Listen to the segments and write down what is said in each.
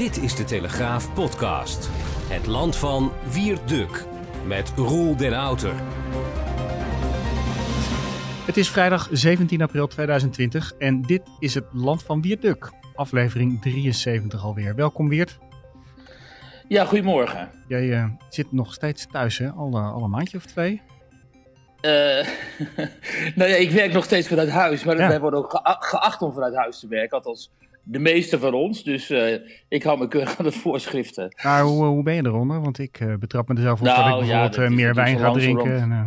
Dit is de Telegraaf podcast. Het land van Wierduk met Roel den Outer. Het is vrijdag 17 april 2020 en dit is het land van Wierduk. Aflevering 73 alweer. Welkom Wiert. Ja, goedemorgen. Jij eh, zit nog steeds thuis, hè? Al, eh, al een maandje of twee? Eh, nou ja, ik werk nog steeds vanuit huis, maar Ja. wij worden ook gea- geacht om vanuit huis te werken. Althans, de meeste van ons. Dus eh, ik hou me keurig aan de voorschriften. Maar hoe, hoe ben je eronder? Want ik eh, betrap me er zelf op Nou, dat ik ja, bijvoorbeeld dat eh, meer wijn ga drinken. En, eh,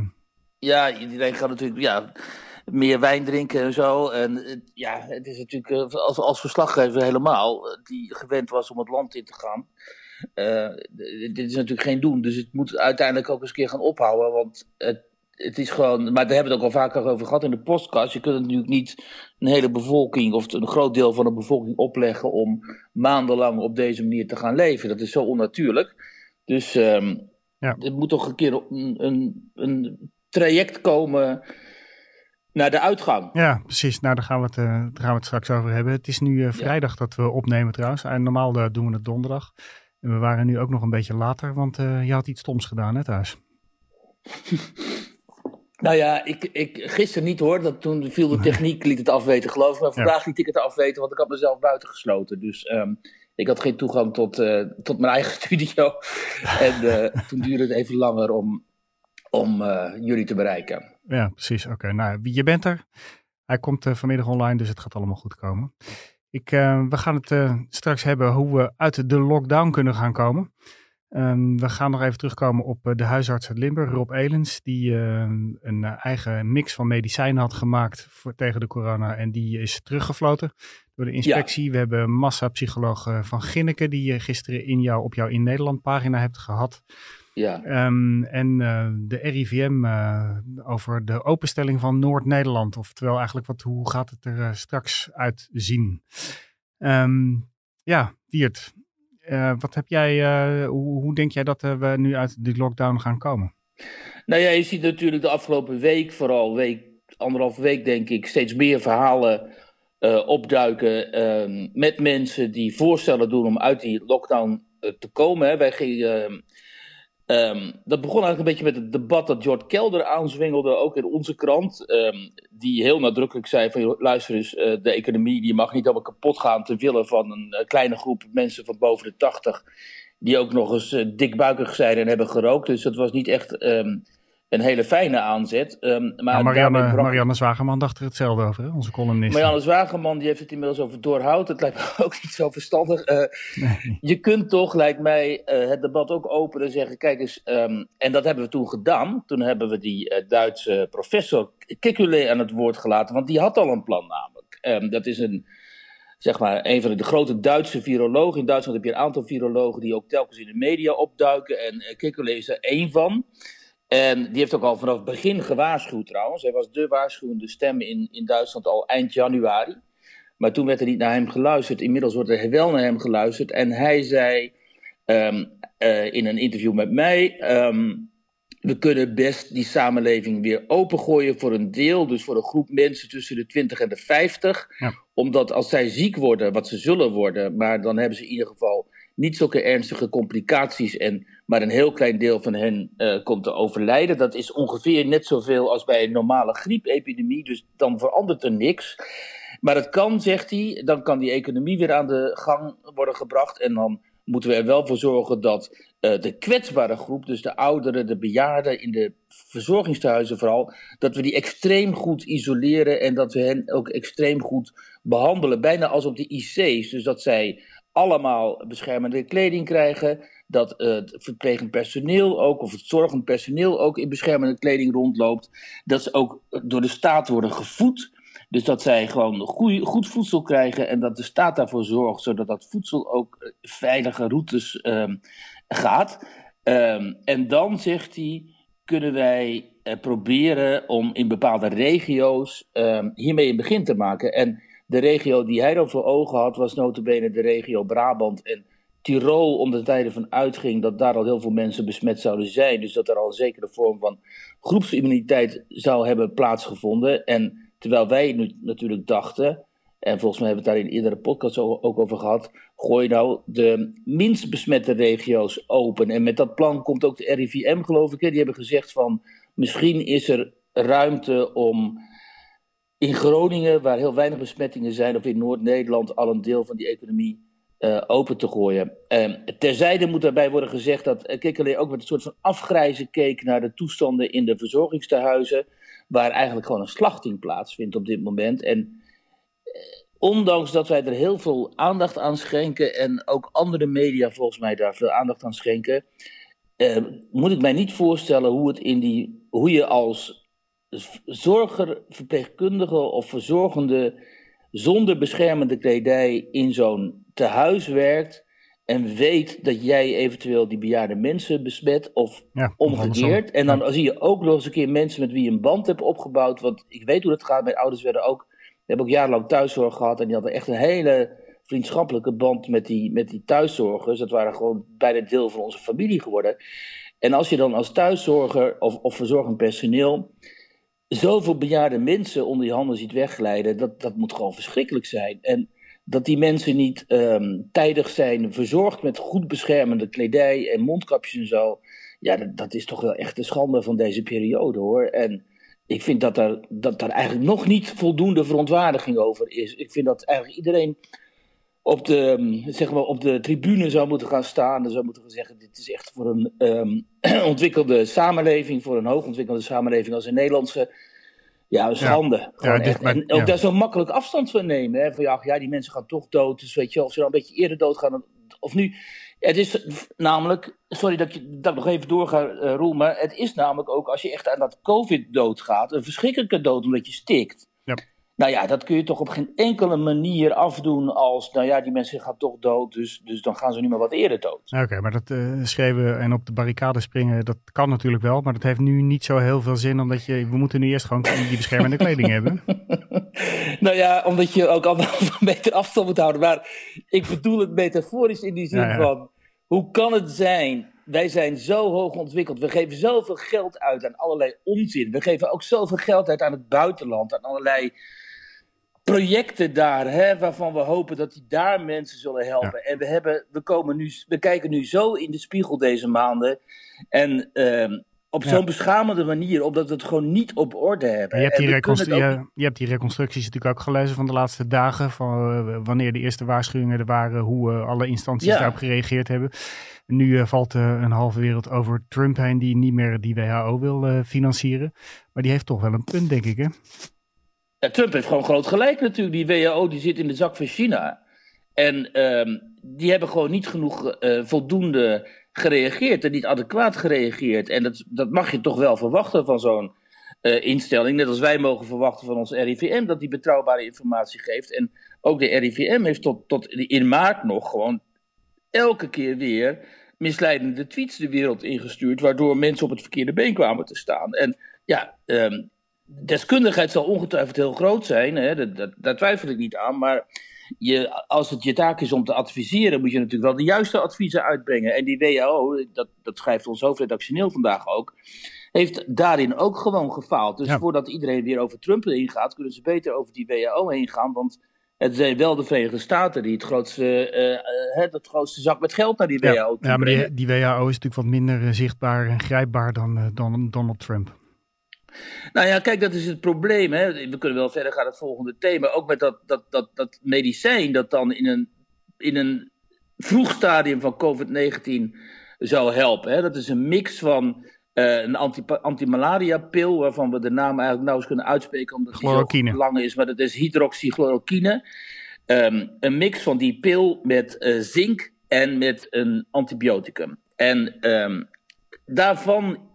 Ja, iedereen gaat natuurlijk ja, meer wijn drinken en zo. En ja, het is natuurlijk eh, als, als verslaggever helemaal, eh, die gewend was om het land in te gaan. eh, dit is natuurlijk geen doen. Dus het moet uiteindelijk ook eens een keer gaan ophouden. Want het, het is gewoon. Maar daar hebben we het ook al vaker over gehad in de podcast. Je kunt natuurlijk niet een hele bevolking of een groot deel van de bevolking opleggen om maandenlang op deze manier te gaan leven. Dat is zo onnatuurlijk. Dus ehm Ja. er moet toch een keer een, een, een traject komen naar de uitgang. ja, precies. Nou, daar gaan, we het, eh, daar gaan we het straks over hebben. Het is nu eh, vrijdag dat we opnemen trouwens. En normaal eh, doen we het donderdag. En we waren nu ook nog een beetje later, want je had iets stoms gedaan hè thuis. Nou ja, ik, ik, gisteren niet hoor. Dat toen viel de techniek, liet het afweten geloof ik. Maar vandaag liet ik het afweten, want ik had mezelf buiten gesloten. Dus ehm, ik had geen toegang tot, eh, tot mijn eigen studio. en eh, toen duurde het even langer om, om eh, jullie te bereiken. Ja, precies. Oké, nou, je bent er. Hij komt vanmiddag online, dus het gaat allemaal goed komen. Ik, we gaan het straks hebben hoe we uit de lockdown kunnen gaan komen. Ehm, we gaan nog even terugkomen op eh, de huisarts uit Limburg, Rob Elens, die eh, een eh, eigen mix van medicijnen had gemaakt voor, tegen de corona. En die is teruggefloten door de inspectie. We hebben massapsycholoog eh, van Ginneke, die je gisteren in jou, op jouw In Nederland pagina hebt gehad. Ja. Ehm, en de RIVM over de openstelling van Noord-Nederland. Oftewel eigenlijk, wat, hoe gaat het er straks uitzien? Ehm ja, Wiert, eh, wat heb jij, eh, hoe, hoe denk jij dat eh, we nu uit die lockdown gaan komen? Nou ja, je ziet natuurlijk de afgelopen week, vooral week, anderhalve week denk ik, steeds meer verhalen opduiken ehm, met mensen die voorstellen doen om uit die lockdown te komen. Hè. Wij gingen, ehm, dat begon eigenlijk een beetje met het debat dat George Kelder aanzwengelde, ook in onze krant. ehm, die heel nadrukkelijk zei van, luister eens, eh, de economie die mag niet helemaal kapot gaan te willen van een eh, kleine groep mensen van boven de 80 die ook nog eens eh, dikbuikig zijn en hebben gerookt. Dus dat was niet echt ehm, een hele fijne aanzet. Ehm, maar Nou, Marianne, brak- Marianne Zwageman dacht er hetzelfde over, hè? onze columnist. Marianne Zwageman die heeft het inmiddels over doorhoud. Dat lijkt me ook niet zo verstandig. Eh, Nee. je kunt toch, lijkt mij, eh, het debat ook openen en zeggen: kijk eens, ehm, en dat hebben we toen gedaan. Toen hebben we die eh, Duitse professor Kekulé aan het woord gelaten, want die had al een plan namelijk. Ehm, dat is een, zeg maar, een van de grote Duitse virologen. In Duitsland heb je een aantal virologen die ook telkens in de media opduiken. En uh, Kekulé is er één van. En die heeft ook al vanaf het begin gewaarschuwd trouwens. Hij was de waarschuwende stem in, in Duitsland al eind januari. Maar toen werd er niet naar hem geluisterd. Inmiddels wordt er wel naar hem geluisterd. En hij zei ehm, eh, in een interview met mij: ehm, We kunnen best die samenleving weer opengooien voor een deel. Dus voor een groep mensen tussen de 20 en de 50. Ja. Omdat als zij ziek worden, wat ze zullen worden, maar dan hebben ze in ieder geval niet zulke ernstige complicaties. En maar een heel klein deel van hen eh, komt te overlijden. Dat is ongeveer net zoveel als bij een normale griepepidemie. Dus dan verandert er niks. Maar het kan, zegt hij, dan kan die economie weer aan de gang worden gebracht. En dan moeten we er wel voor zorgen dat uh, de kwetsbare groep, dus de ouderen, de bejaarden in de verzorgingstehuizen vooral, dat we die extreem goed isoleren en dat we hen ook extreem goed behandelen. Bijna als op de IC's. Dus dat zij allemaal beschermende kleding krijgen. Dat het verplegend personeel ook, of het zorgend personeel ook in beschermende kleding rondloopt. Dat ze ook door de staat worden gevoed. Dus dat zij gewoon goed voedsel krijgen en dat de staat daarvoor zorgt, zodat dat voedsel ook veilige routes um, gaat. Um, en dan zegt hij, kunnen wij uh, proberen om in bepaalde regio's um, hiermee een begin te maken. En de regio die hij dan voor ogen had, was notabene de regio Brabant en Tirol, omdat het tijden van uitging dat daar al heel veel mensen besmet zouden zijn. Dus dat er al een zekere vorm van groepsimmuniteit zou hebben plaatsgevonden. En terwijl wij nu natuurlijk dachten, en volgens mij hebben we het daar in iedere podcast ook over gehad, gooi nou de minst besmette regio's open. En met dat plan komt ook de RIVM, geloof ik. Hè? Die hebben gezegd van misschien is er ruimte om in Groningen, waar heel weinig besmettingen zijn, of in Noord-Nederland, al een deel van die economie uh, open te gooien. Uh, terzijde moet daarbij worden gezegd dat uh, Kikkerlee ook met een soort van afgrijzen keek naar de toestanden in de verzorgingstehuizen, waar eigenlijk gewoon een slachting plaatsvindt op dit moment. En ondanks dat wij er heel veel aandacht aan schenken en ook andere media volgens mij daar veel aandacht aan schenken, moet ik mij niet voorstellen hoe, het in die, hoe je als zorger, verpleegkundige of verzorgende zonder beschermende kledij in zo'n tehuis werkt en weet dat jij eventueel die bejaarde mensen besmet of ja, omgekeerd. En dan zie je ook nog eens een keer mensen met wie je een band hebt opgebouwd. Want ik weet hoe dat gaat. Mijn ouders werden ook, hebben ook jarenlang thuiszorg gehad en die hadden echt een hele vriendschappelijke band met die, met die thuiszorgers. Dat waren gewoon bijna deel van onze familie geworden. En als je dan als thuiszorger of, of verzorgend personeel zoveel bejaarde mensen onder je handen ziet wegglijden, dat, dat moet gewoon verschrikkelijk zijn. En dat die mensen niet um, tijdig zijn verzorgd met goed beschermende kledij en mondkapjes en zo. Ja, dat, dat, is toch wel echt de schande van deze periode hoor. En ik vind dat er, dat er eigenlijk nog niet voldoende verontwaardiging over is. Ik vind dat eigenlijk iedereen op de, zeg maar, op de tribune zou moeten gaan staan en zou moeten zeggen: dit is echt voor een um, ontwikkelde samenleving, voor een hoogontwikkelde samenleving als een Nederlandse. Ja, schande. Ja, maar, en ook daar zo makkelijk afstand van nemen. Hè? Van ja, ja, die mensen gaan toch dood. Dus weet je, of ze dan een beetje eerder doodgaan. Of nu. Het is namelijk. Sorry dat ik dat nog even doorga, uh, Roel. Maar het is namelijk ook als je echt aan dat COVID doodgaat. Een verschrikkelijke dood omdat je stikt. Ja. Nou ja, dat kun je toch op geen enkele manier afdoen als, nou ja, die mensen gaan toch dood, dus, dus dan gaan ze nu maar wat eerder dood. Oké, maar dat uh, schreven en op de barricade springen, dat kan natuurlijk wel, maar dat heeft nu niet zo heel veel zin, omdat je, we moeten nu eerst gewoon die beschermende kleding hebben. nou ja, omdat je ook anderhalve meter afstand moet houden, maar ik bedoel het metaforisch in die zin van, hoe kan het zijn wij zijn zo hoog ontwikkeld. We geven zoveel geld uit aan allerlei onzin. We geven ook zoveel geld uit aan het buitenland, aan allerlei projecten daar, hè, waarvan we hopen dat die daar mensen zullen helpen. En we, hebben, we, komen nu, we kijken nu zo in de spiegel deze maanden. En uh, op zo'n beschamende manier, omdat we het gewoon niet op orde hebben. Je hebt, die je, je, hebt die reconstructies natuurlijk ook gelezen van de laatste dagen. Van uh, wanneer de eerste waarschuwingen er waren, hoe uh, alle instanties ja. daarop gereageerd hebben. Nu uh, valt een halve wereld over Trump heen die niet meer die WHO wil financieren. Maar die heeft toch wel een punt, denk ik hè? Trump heeft gewoon groot gelijk natuurlijk. Die WHO die zit in de zak van China. En um, die hebben gewoon niet genoeg uh, voldoende gereageerd en niet adequaat gereageerd. En dat, dat mag je toch wel verwachten van zo'n uh, instelling. Net als wij mogen verwachten van ons RIVM dat die betrouwbare informatie geeft. En ook de RIVM heeft tot, tot in maart nog gewoon elke keer weer misleidende tweets de wereld ingestuurd. Waardoor mensen op het verkeerde been kwamen te staan. En ja, um, deskundigheid zal ongetwijfeld heel groot zijn, hè? Dat, dat, daar twijfel ik niet aan. Maar je, als het je taak is om te adviseren, moet je natuurlijk wel de juiste adviezen uitbrengen. En die WHO, dat, dat schrijft ons hoofdredactioneel vandaag ook, heeft daarin ook gewoon gefaald. Dus voordat iedereen weer over Trump heen gaat, kunnen ze beter over die WHO heen gaan. Want het zijn wel de Verenigde Staten die het grootste, uh, het grootste zak met geld naar die WHO ja, Ja, maar die, die, WHO is natuurlijk wat minder eh, zichtbaar en grijpbaar dan, dan Donald Trump. Nou ja, kijk, dat is het probleem. Hè. We kunnen wel verder gaan het volgende thema. Ook met dat, dat, dat, dat medicijn dat dan in een, in een vroeg stadium van COVID-19 zou helpen. Hè. Dat is een mix van uh, een anti-malaria-pil, waarvan we de naam eigenlijk nou eens kunnen uitspreken, omdat die zo lang is. Maar dat is hydroxychloroquine. Ehm, een mix van die pil met uh, zink en met een antibioticum. En ehm, daarvan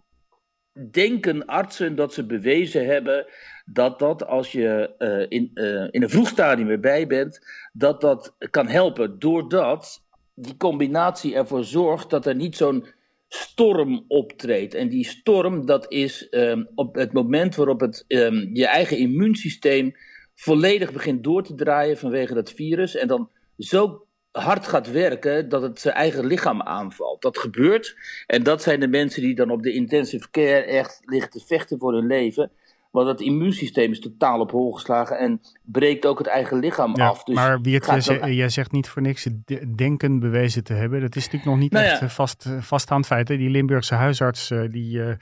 denken artsen dat ze bewezen hebben dat dat als je uh, in, uh, in een vroeg stadium erbij bent, dat dat kan helpen. Doordat die combinatie ervoor zorgt dat er niet zo'n storm optreedt. En die storm, dat is um, op het moment waarop het, um, je eigen immuunsysteem volledig begint door te draaien vanwege dat virus. En dan zo hard gaat werken dat het zijn eigen lichaam aanvalt. Dat gebeurt. En dat zijn de mensen die dan op de intensive care echt liggen te vechten voor hun leven. Want het immuunsysteem is totaal op hol geslagen en breekt ook het eigen lichaam af. Dus maar Wiert, jij, dan... jij zegt niet voor niks denken bewezen te hebben. Dat is natuurlijk nog niet nou echt ja. vast, vaststaand feit. Die Limburgse huisarts die, uh,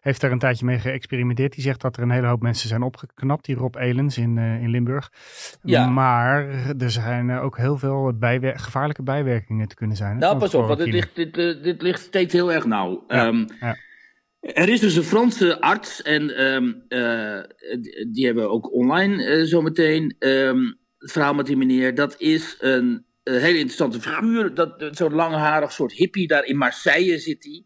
heeft daar een tijdje mee geëxperimenteerd. Die zegt dat er een hele hoop mensen zijn opgeknapt. Die Rob Elens in, uh, in Limburg. Ja. Maar er zijn ook heel veel bijwer gevaarlijke bijwerkingen te kunnen zijn. Nou, pas op, want dit ligt, dit, dit ligt steeds heel erg nauw. Ja. Um, ja. Er is dus een Franse arts en um, uh, die hebben we ook online uh, zometeen. Um, het verhaal met die meneer, dat is een, een hele interessante figuur. Dat, zo'n langharig soort hippie, daar in Marseille zit hij.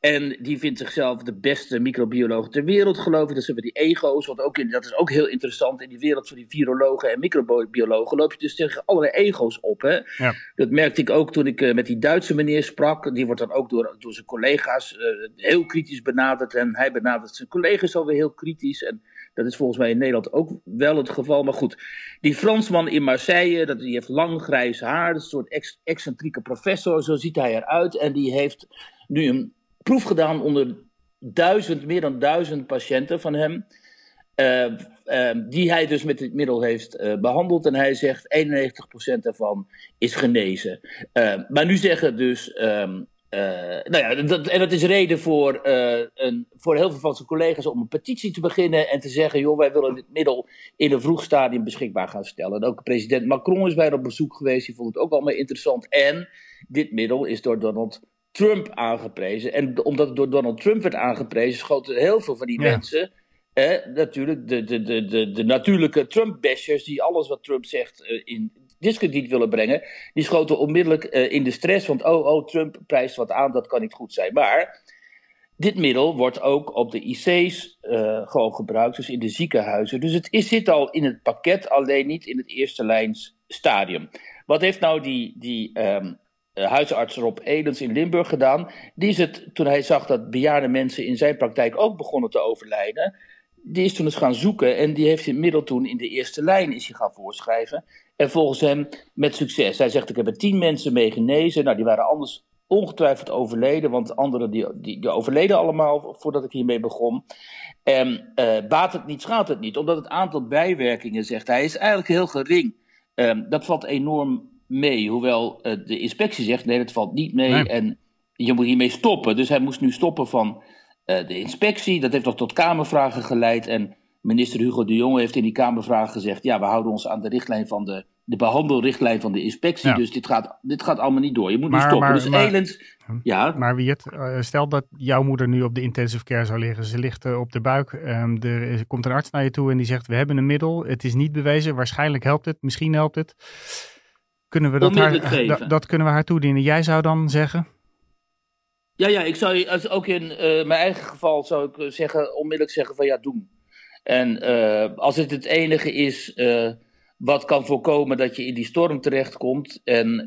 En die vindt zichzelf de beste microbioloog ter wereld, geloof ik. Dat zijn die ego's, want ook in, dat is ook heel interessant. In die wereld van die virologen en microbiologen loop je dus tegen allerlei ego's op. Hè? Ja. Dat merkte ik ook toen ik uh, met die Duitse meneer sprak. Die wordt dan ook door, door zijn collega's uh, heel kritisch benaderd. En hij benadert zijn collega's alweer heel kritisch. En dat is volgens mij in Nederland ook wel het geval. Maar goed, die Fransman in Marseille, dat, die heeft lang grijs haar. Een soort ex excentrieke professor, zo ziet hij eruit. En die heeft nu een proef gedaan onder duizend, meer dan duizend patiënten van hem. Uh, uh, die hij dus met dit middel heeft uh, behandeld. En hij zegt 91% daarvan is genezen. maar nu zeggen dus. Um, nou ja, dat, en dat is reden voor, een, voor heel veel van zijn collega's om een petitie te beginnen. En te zeggen: joh, wij willen dit middel in een vroeg stadium beschikbaar gaan stellen. En ook president Macron is bijna op bezoek geweest. Die vond het ook allemaal interessant. En dit middel is door Donald Trump aangeprezen. En omdat het door Donald Trump werd aangeprezen, schoten heel veel van die ja. mensen. Eh, natuurlijk, de, de, de, de, de natuurlijke Trump-bashers, die alles wat Trump zegt uh, in discrediet willen brengen, die schoten onmiddellijk uh, in de stress. Want, oh, oh, Trump prijst wat aan, dat kan niet goed zijn. Maar dit middel wordt ook op de IC's gewoon gebruikt, dus in de ziekenhuizen. Dus het is, zit al in het pakket, alleen niet in het eerste lijns stadium. Wat heeft nou die, die um, huisarts Rob Edens in Limburg gedaan. Die is het, toen hij zag dat bejaarde mensen in zijn praktijk ook begonnen te overlijden, die is toen eens gaan zoeken en die heeft in middel toen in de eerste lijn is hij gaan voorschrijven. En volgens hem met succes. Hij zegt, ik heb er tien mensen mee genezen. Nou, die waren anders ongetwijfeld overleden, want anderen die, die, die overleden allemaal voordat ik hiermee begon. En uh, baat het niet, schaadt het niet, omdat het aantal bijwerkingen, zegt hij, is eigenlijk heel gering. Um, dat valt enorm mee. Hoewel uh, de inspectie zegt: nee, dat valt niet mee. Nee. En je moet hiermee stoppen. Dus hij moest nu stoppen van de inspectie. Dat heeft nog tot Kamervragen geleid. En minister Hugo de Jonge heeft in die Kamervragen gezegd: ja, we houden ons aan de richtlijn van de. De behandelrichtlijn van de inspectie. Ja. Dus dit gaat, dit gaat allemaal niet door. Je moet maar, nu stoppen. Maar, dus maar, Elend, ja. Maar Wiert, uh, stel dat jouw moeder nu op de intensive care zou liggen. Ze ligt uh, op de buik. Um, er komt een arts naar je toe en die zegt: We hebben een middel. Het is niet bewezen. Waarschijnlijk helpt het. Misschien helpt het. Kunnen we dat, haar, dat, dat kunnen we haar toedienen? Jij zou dan zeggen? Ja, ja, ik zou als ook in uh, mijn eigen geval zou ik zeggen, onmiddellijk zeggen van ja, doen. En uh, als het het enige is uh, wat kan voorkomen dat je in die storm terechtkomt en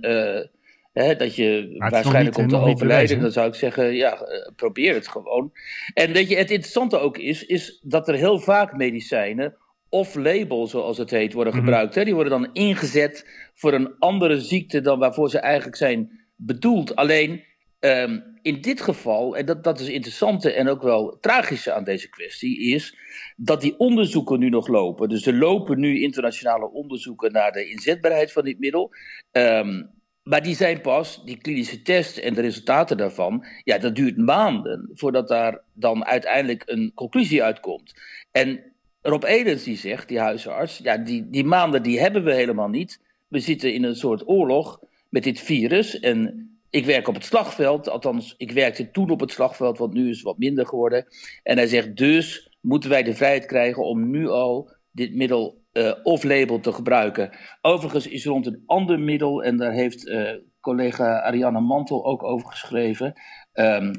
hè, dat je waarschijnlijk komt te overlijden, dan zou ik zeggen, ja, probeer het gewoon. En weet je, het interessante ook is, is dat er heel vaak medicijnen off-label, zoals het heet, worden Mhm. gebruikt. Hè? Die worden dan ingezet voor een andere ziekte dan waarvoor ze eigenlijk zijn bedoeld. Alleen ehm, in dit geval, en dat, dat is het interessante en ook wel tragische aan deze kwestie, is dat die onderzoeken nu nog lopen. Dus er lopen nu internationale onderzoeken naar de inzetbaarheid van dit middel. Ehm, maar die zijn pas, die klinische test en de resultaten daarvan, ja, dat duurt maanden voordat daar dan uiteindelijk een conclusie uitkomt. En Rob Edens die zegt, die huisarts, ja, die, die maanden die hebben we helemaal niet. We zitten in een soort oorlog met dit virus. En ik werk op het slagveld, althans, ik werkte toen op het slagveld, want nu is het wat minder geworden. En hij zegt, dus moeten wij de vrijheid krijgen om nu al dit middel off-label te gebruiken. Overigens is rond een ander middel, en daar heeft collega Ariane Mantel ook over geschreven. Ehm,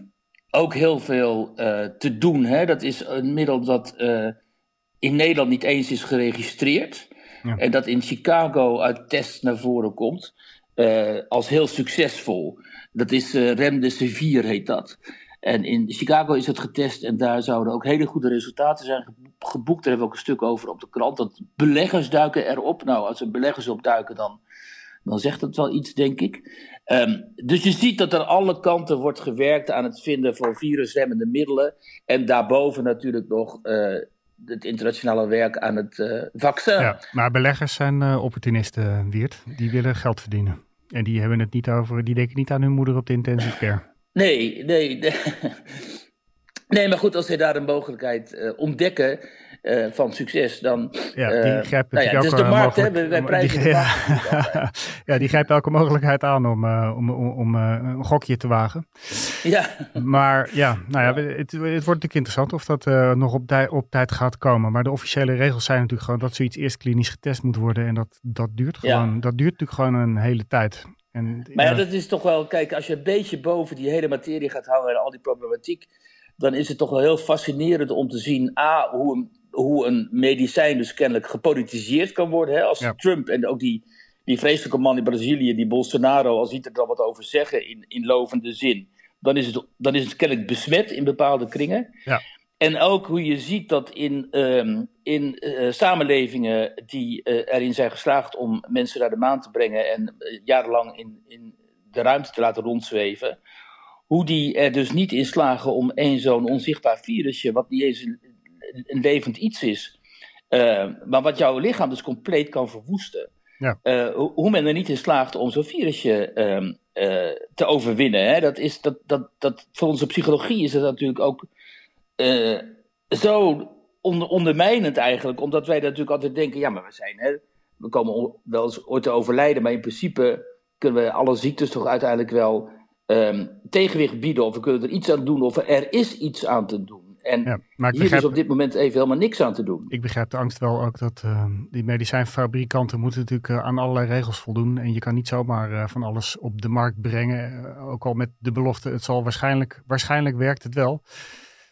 ook heel veel te doen. Hè? Dat is een middel dat in Nederland niet eens is geregistreerd. En dat in Chicago uit tests naar voren komt. Als heel succesvol. Dat is uh, Remdesivir heet dat. En in Chicago is het getest en daar zouden ook hele goede resultaten zijn geboekt. Daar hebben we ook een stuk over op de krant. Dat beleggers duiken erop. Nou, als er beleggers op duiken, dan, dan zegt dat wel iets, denk ik. Um, dus je ziet dat er alle kanten wordt gewerkt aan het vinden van virusremmende middelen. En daarboven natuurlijk nog uh, het internationale werk aan het uh, vaccin. Ja, maar beleggers zijn uh, opportunisten, Wiert. Die willen geld verdienen. En die hebben het niet over, die denken niet aan hun moeder op de intensive care. Nee, nee. Nee, maar goed, als ze daar een mogelijkheid uh, ontdekken uh, van succes, dan... Ja, die uh, grijpen nou ja, het is de markt, hè? Wij prijzen die, ja, ja, die grijpen elke mogelijkheid aan om, om, om, om een gokje te wagen. Ja. Maar ja, nou ja, het, het wordt natuurlijk interessant of dat nog op, tij, op tijd gaat komen. Maar de officiële regels zijn natuurlijk gewoon dat zoiets eerst klinisch getest moet worden. En dat, dat duurt gewoon, dat duurt natuurlijk gewoon een hele tijd. En, maar ja, dat is toch wel, kijk, als je een beetje boven die hele materie gaat hangen en al die problematiek, dan is het toch wel heel fascinerend om te zien, a, hoe een, hoe een medicijn dus kennelijk gepolitiseerd kan worden. Hè? Als Trump en ook die, die vreselijke man in Brazilië, die Bolsonaro, als hij er dan wat over zeggen in, in lovende zin, dan is, het, dan is het kennelijk besmet in bepaalde kringen. Ja. En ook hoe je ziet dat in, um, in uh, samenlevingen die uh, erin zijn geslaagd om mensen naar de maan te brengen en uh, jarenlang in, in de ruimte te laten rondzweven, hoe die er dus niet in slagen om één zo'n onzichtbaar virusje, wat niet eens een, een levend iets is, maar wat jouw lichaam dus compleet kan verwoesten. Ja. Hoe, hoe, men er niet in slaagt om zo'n virusje ehm, te overwinnen. Hè? Dat is, dat, dat, dat, voor onze psychologie is dat natuurlijk ook zo onder, ondermijnend eigenlijk. Omdat wij natuurlijk altijd denken, ja, maar we zijn, hè, we komen wel eens ooit te overlijden. Maar in principe kunnen we alle ziektes toch uiteindelijk wel um, tegenwicht bieden. Of we kunnen er iets aan doen, of er is iets aan te doen. En ja, maar hier is op dit moment even helemaal niks aan te doen. Ik begrijp de angst wel ook dat uh, die medicijnfabrikanten moeten natuurlijk uh, aan allerlei regels voldoen. En je kan niet zomaar uh, van alles op de markt brengen. ook al met de belofte, het zal waarschijnlijk, waarschijnlijk werkt het wel.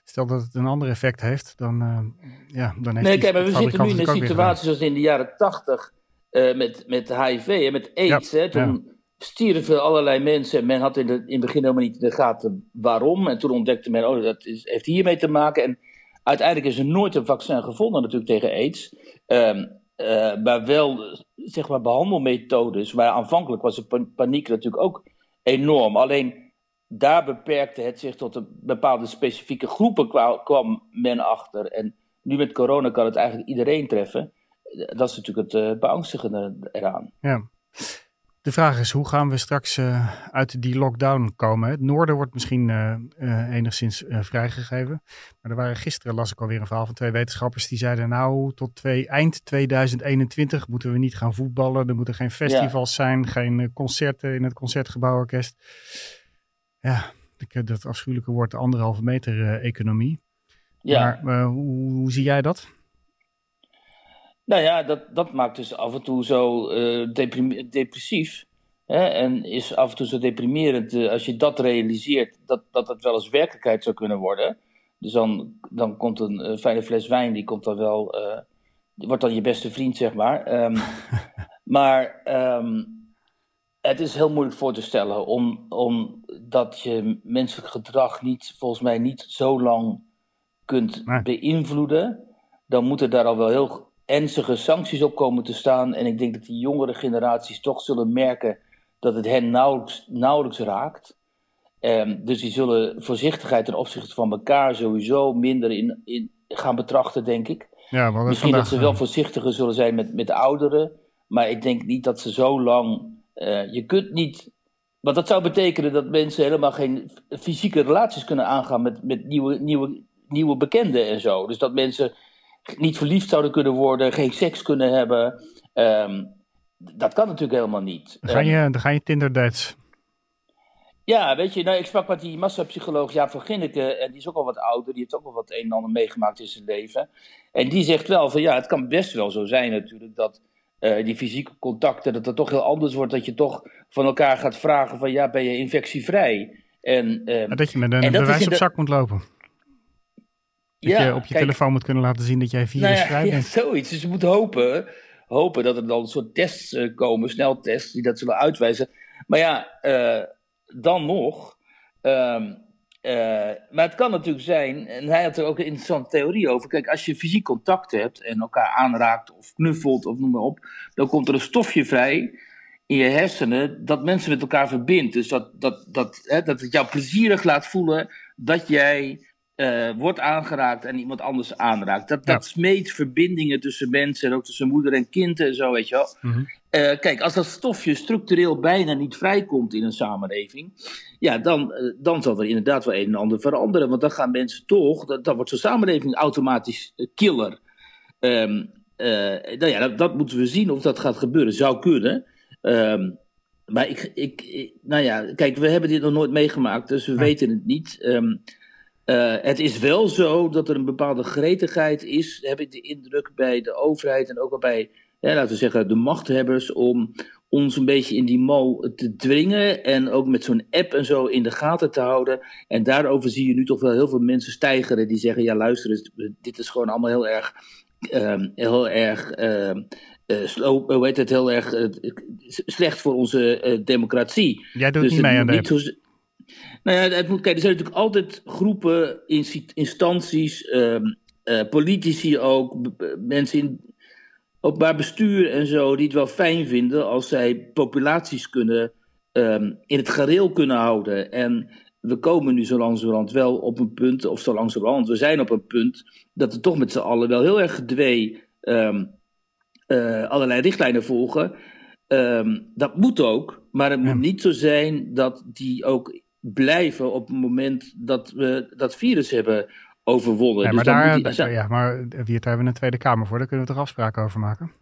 Stel dat het een ander effect heeft, dan, uh, ja, dan heeft Nee, kijk, maar we zitten nu in een situatie zoals in de jaren tachtig met, met HIV en met AIDS. Ja, hè, toen. Stierven allerlei mensen en men had in, de, in het begin helemaal niet in de gaten waarom. En toen ontdekte men, oh, dat is, heeft hiermee te maken. En uiteindelijk is er nooit een vaccin gevonden natuurlijk tegen AIDS. Um, uh, maar wel, zeg maar, behandelmethodes. Maar aanvankelijk was de paniek natuurlijk ook enorm. Alleen daar beperkte het zich tot een bepaalde specifieke groepen kwam men achter. En nu met corona kan het eigenlijk iedereen treffen. Dat is natuurlijk het uh, beangstigende eraan. Ja. De vraag is, hoe gaan we straks uh, uit die lockdown komen? Het noorden wordt misschien uh, enigszins vrijgegeven. Maar er waren gisteren, las ik alweer een verhaal van twee wetenschappers, die zeiden nou, tot twee, eind 2021 moeten we niet gaan voetballen. Er moeten geen festivals ja. zijn, geen concerten in het Concertgebouworkest ja, dat afschuwelijke woord de anderhalve meter economie. Ja. Maar hoe, hoe, zie jij dat? Nou ja, dat, dat maakt dus af en toe zo uh, depressief. Hè? En is af en toe zo deprimerend als je dat realiseert, dat, dat het wel eens werkelijkheid zou kunnen worden. Dus dan, dan komt een fijne fles wijn, die komt dan wel, wordt dan je beste vriend, zeg maar. Um, maar um, het is heel moeilijk voor te stellen, om, omdat je menselijk gedrag niet, volgens mij niet zo lang kunt beïnvloeden. Dan moeten daar al wel heel ernstige sancties op komen te staan. En ik denk dat die jongere generaties toch zullen merken dat het hen nauwelijks, nauwelijks raakt. Um, dus die zullen voorzichtigheid ten opzichte van elkaar sowieso minder in, in gaan betrachten, denk ik. Ja, Misschien dat ze wel voorzichtiger zullen zijn met, met ouderen. Maar ik denk niet dat ze zo lang uh, je kunt niet. Want dat zou betekenen dat mensen helemaal geen fysieke relaties kunnen aangaan met, met nieuwe, nieuwe, nieuwe bekenden en zo. Dus dat mensen niet verliefd zouden kunnen worden, geen seks kunnen hebben. Um, dat kan natuurlijk helemaal niet. Dan ga je, dan ga je Tinder dates. Ja, weet je, nou, ik sprak met die massapsycholoog Jaap van Ginneke, en die is ook al wat ouder, die heeft ook al wat een en ander meegemaakt in zijn leven. En die zegt wel van ja, het kan best wel zo zijn natuurlijk dat uh, die fysieke contacten, dat het toch heel anders wordt, dat je toch van elkaar gaat vragen van ja, ben je infectievrij? En, um, dat je met een bewijs op zak moet lopen. Dat ja, je op je telefoon moet kunnen laten zien dat jij virusvrij nou ja, bent. Ja, zoiets. Dus je moet hopen, hopen dat er dan een soort tests uh, komen, sneltests, die dat zullen uitwijzen. Maar ja, uh, dan nog. Um, uh, maar het kan natuurlijk zijn, en hij had er ook een interessante theorie over. Kijk, als je fysiek contact hebt en elkaar aanraakt of knuffelt of noem maar op, dan komt er een stofje vrij in je hersenen dat mensen met elkaar verbindt. Dus dat, dat, dat, hè, dat het jou plezierig laat voelen dat jij uh, wordt aangeraakt en iemand anders aanraakt. Dat, dat smeet verbindingen tussen mensen en ook tussen moeder en kind en zo, weet je wel. Mm kijk, als dat stofje structureel bijna niet vrijkomt in een samenleving, ja, dan, uh, dan zal er inderdaad wel een en ander veranderen. Want dan gaan mensen toch, dan, dan wordt zo'n samenleving automatisch killer. Um, nou ja, dat, dat, moeten we zien of dat gaat gebeuren. Zou kunnen. Um, maar ik, ik, nou ja, kijk, we hebben dit nog nooit meegemaakt, dus we weten het niet. Um, uh, het is wel zo dat er een bepaalde gretigheid is, heb ik de indruk, bij de overheid en ook wel bij, laten we zeggen, de machthebbers, om ons een beetje in die mo te dwingen en ook met zo'n app en zo in de gaten te houden. En daarover zie je nu toch wel heel veel mensen stijgeren die zeggen, ja luister, dit is gewoon allemaal heel erg, uh, heel erg... Uh, uh, hoe heet het, heel erg uh, slecht voor onze uh, democratie. Jij doet dus niet mee aan de nou ja, het moet, kijk, er zijn natuurlijk altijd groepen, instanties, um, uh, politici ook, mensen in openbaar bestuur en zo, die het wel fijn vinden als zij populaties kunnen um, in het gareel kunnen houden. En we komen nu zo langzamerhand wel op een punt, of zo langzamerhand, we zijn op een punt dat we toch met z'n allen wel heel erg gedwee um, uh, allerlei richtlijnen volgen. Um, dat moet ook, maar het moet niet zo zijn dat die ook blijven op het moment dat we dat virus hebben overwonnen. Ja, dus maar, daar, die, ja, maar hier hebben we een Tweede Kamer voor, daar kunnen we toch afspraken over maken?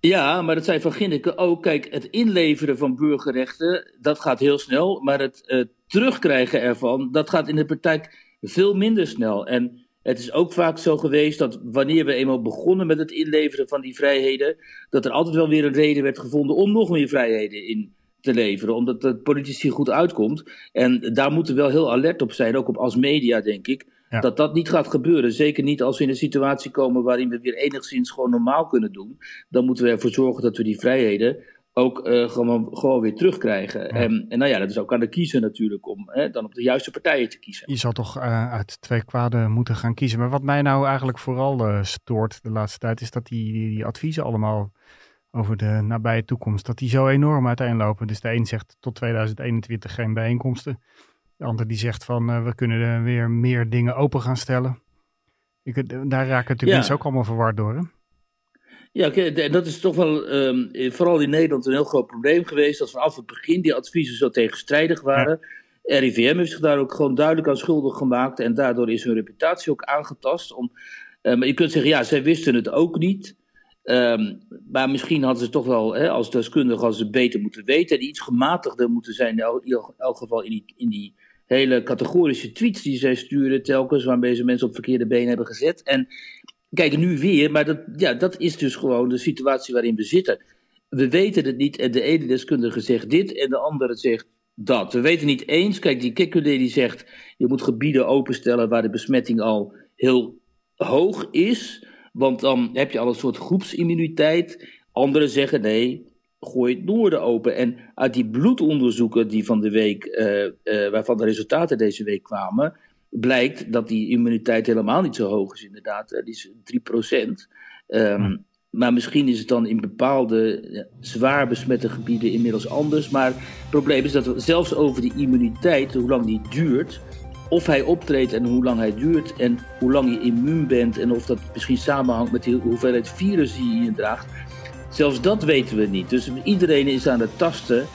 Ja, maar dat zei Van Ginneke ook. Kijk, het inleveren van burgerrechten, dat gaat heel snel. Maar het uh, terugkrijgen ervan, dat gaat in de praktijk veel minder snel. En het is ook vaak zo geweest dat wanneer we eenmaal begonnen met het inleveren van die vrijheden, dat er altijd wel weer een reden werd gevonden om nog meer vrijheden in te leveren, omdat de politici goed uitkomt. En daar moeten we wel heel alert op zijn, ook op als media, denk ik. Dat dat niet gaat gebeuren. Zeker niet als we in een situatie komen waarin we weer enigszins gewoon normaal kunnen doen. Dan moeten we ervoor zorgen dat we die vrijheden ook uh, gewoon, gewoon weer terugkrijgen. En, en nou ja, dat is ook aan de kiezer natuurlijk om hè, dan op de juiste partijen te kiezen. Je zal toch uh, uit twee kwaden moeten gaan kiezen. Maar wat mij nou eigenlijk vooral uh, stoort de laatste tijd is dat die, die, die adviezen allemaal over de nabije toekomst, dat die zo enorm uiteenlopen. Dus de een zegt tot 2021 geen bijeenkomsten. De ander die zegt van uh, we kunnen weer meer dingen open gaan stellen. Ik, daar raken natuurlijk ja. mensen ook allemaal verward door. Hè? Ja, dat is toch wel um, vooral in Nederland een heel groot probleem geweest. Dat vanaf het begin die adviezen zo tegenstrijdig waren. Ja. RIVM heeft zich daar ook gewoon duidelijk aan schuldig gemaakt. En daardoor is hun reputatie ook aangetast. Om, maar je kunt zeggen, ja, zij wisten het ook niet. Um, maar misschien hadden ze toch wel, hè, als deskundige, hadden ze beter moeten weten. En iets gematigder moeten zijn, in elk, geval in die, in die hele categorische tweets die zij sturen telkens, waarmee ze mensen op verkeerde benen hebben gezet. En kijk, nu weer, maar dat, ja, dat is dus gewoon de situatie waarin we zitten. We weten het niet en de ene deskundige zegt dit en de andere zegt dat. We weten niet eens, kijk, die Kekule die zegt, je moet gebieden openstellen waar de besmetting al heel hoog is. Want dan heb je al een soort groepsimmuniteit. Anderen zeggen nee, gooi het noorden open. En uit die bloedonderzoeken die van de week, uh, uh, waarvan de resultaten deze week kwamen, blijkt dat die immuniteit helemaal niet zo hoog is, inderdaad. Die is 3%. Um, ehm, Maar misschien is het dan in bepaalde ja, zwaar besmette gebieden inmiddels anders. Maar het probleem is dat we zelfs over die immuniteit, hoe lang die duurt, of hij optreedt en hoe lang hij duurt en hoe lang je immuun bent en of dat misschien samenhangt met de hoeveelheid virus die je draagt. Zelfs dat weten we niet. Dus iedereen is aan het tasten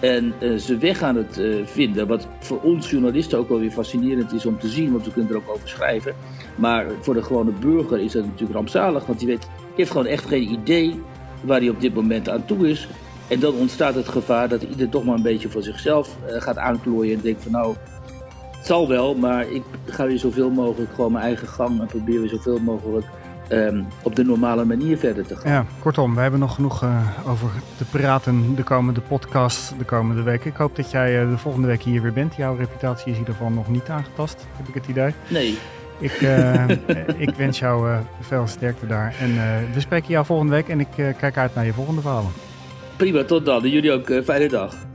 en uh, zijn weg aan het uh, vinden. Wat voor ons journalisten ook wel weer fascinerend is om te zien, want we kunnen er ook over schrijven. Maar voor de gewone burger is dat natuurlijk rampzalig, want die, weet, heeft gewoon echt geen idee waar hij op dit moment aan toe is. En dan ontstaat het gevaar dat ieder toch maar een beetje voor zichzelf gaat aanklooien en denkt van nou, het zal wel, maar ik ga weer zoveel mogelijk gewoon mijn eigen gang en probeer weer zoveel mogelijk um, op de normale manier verder te gaan. Ja, kortom, we hebben nog genoeg uh, over te praten de komende podcast, de komende weken. Ik hoop dat jij uh, de volgende week hier weer bent. Jouw reputatie is in ieder geval nog niet aangetast, heb ik het idee. Nee. Ik, uh, ik wens jou veel sterkte daar. En we spreken jou volgende week en ik kijk uit naar je volgende verhalen. Prima, tot dan. En jullie ook fijne dag.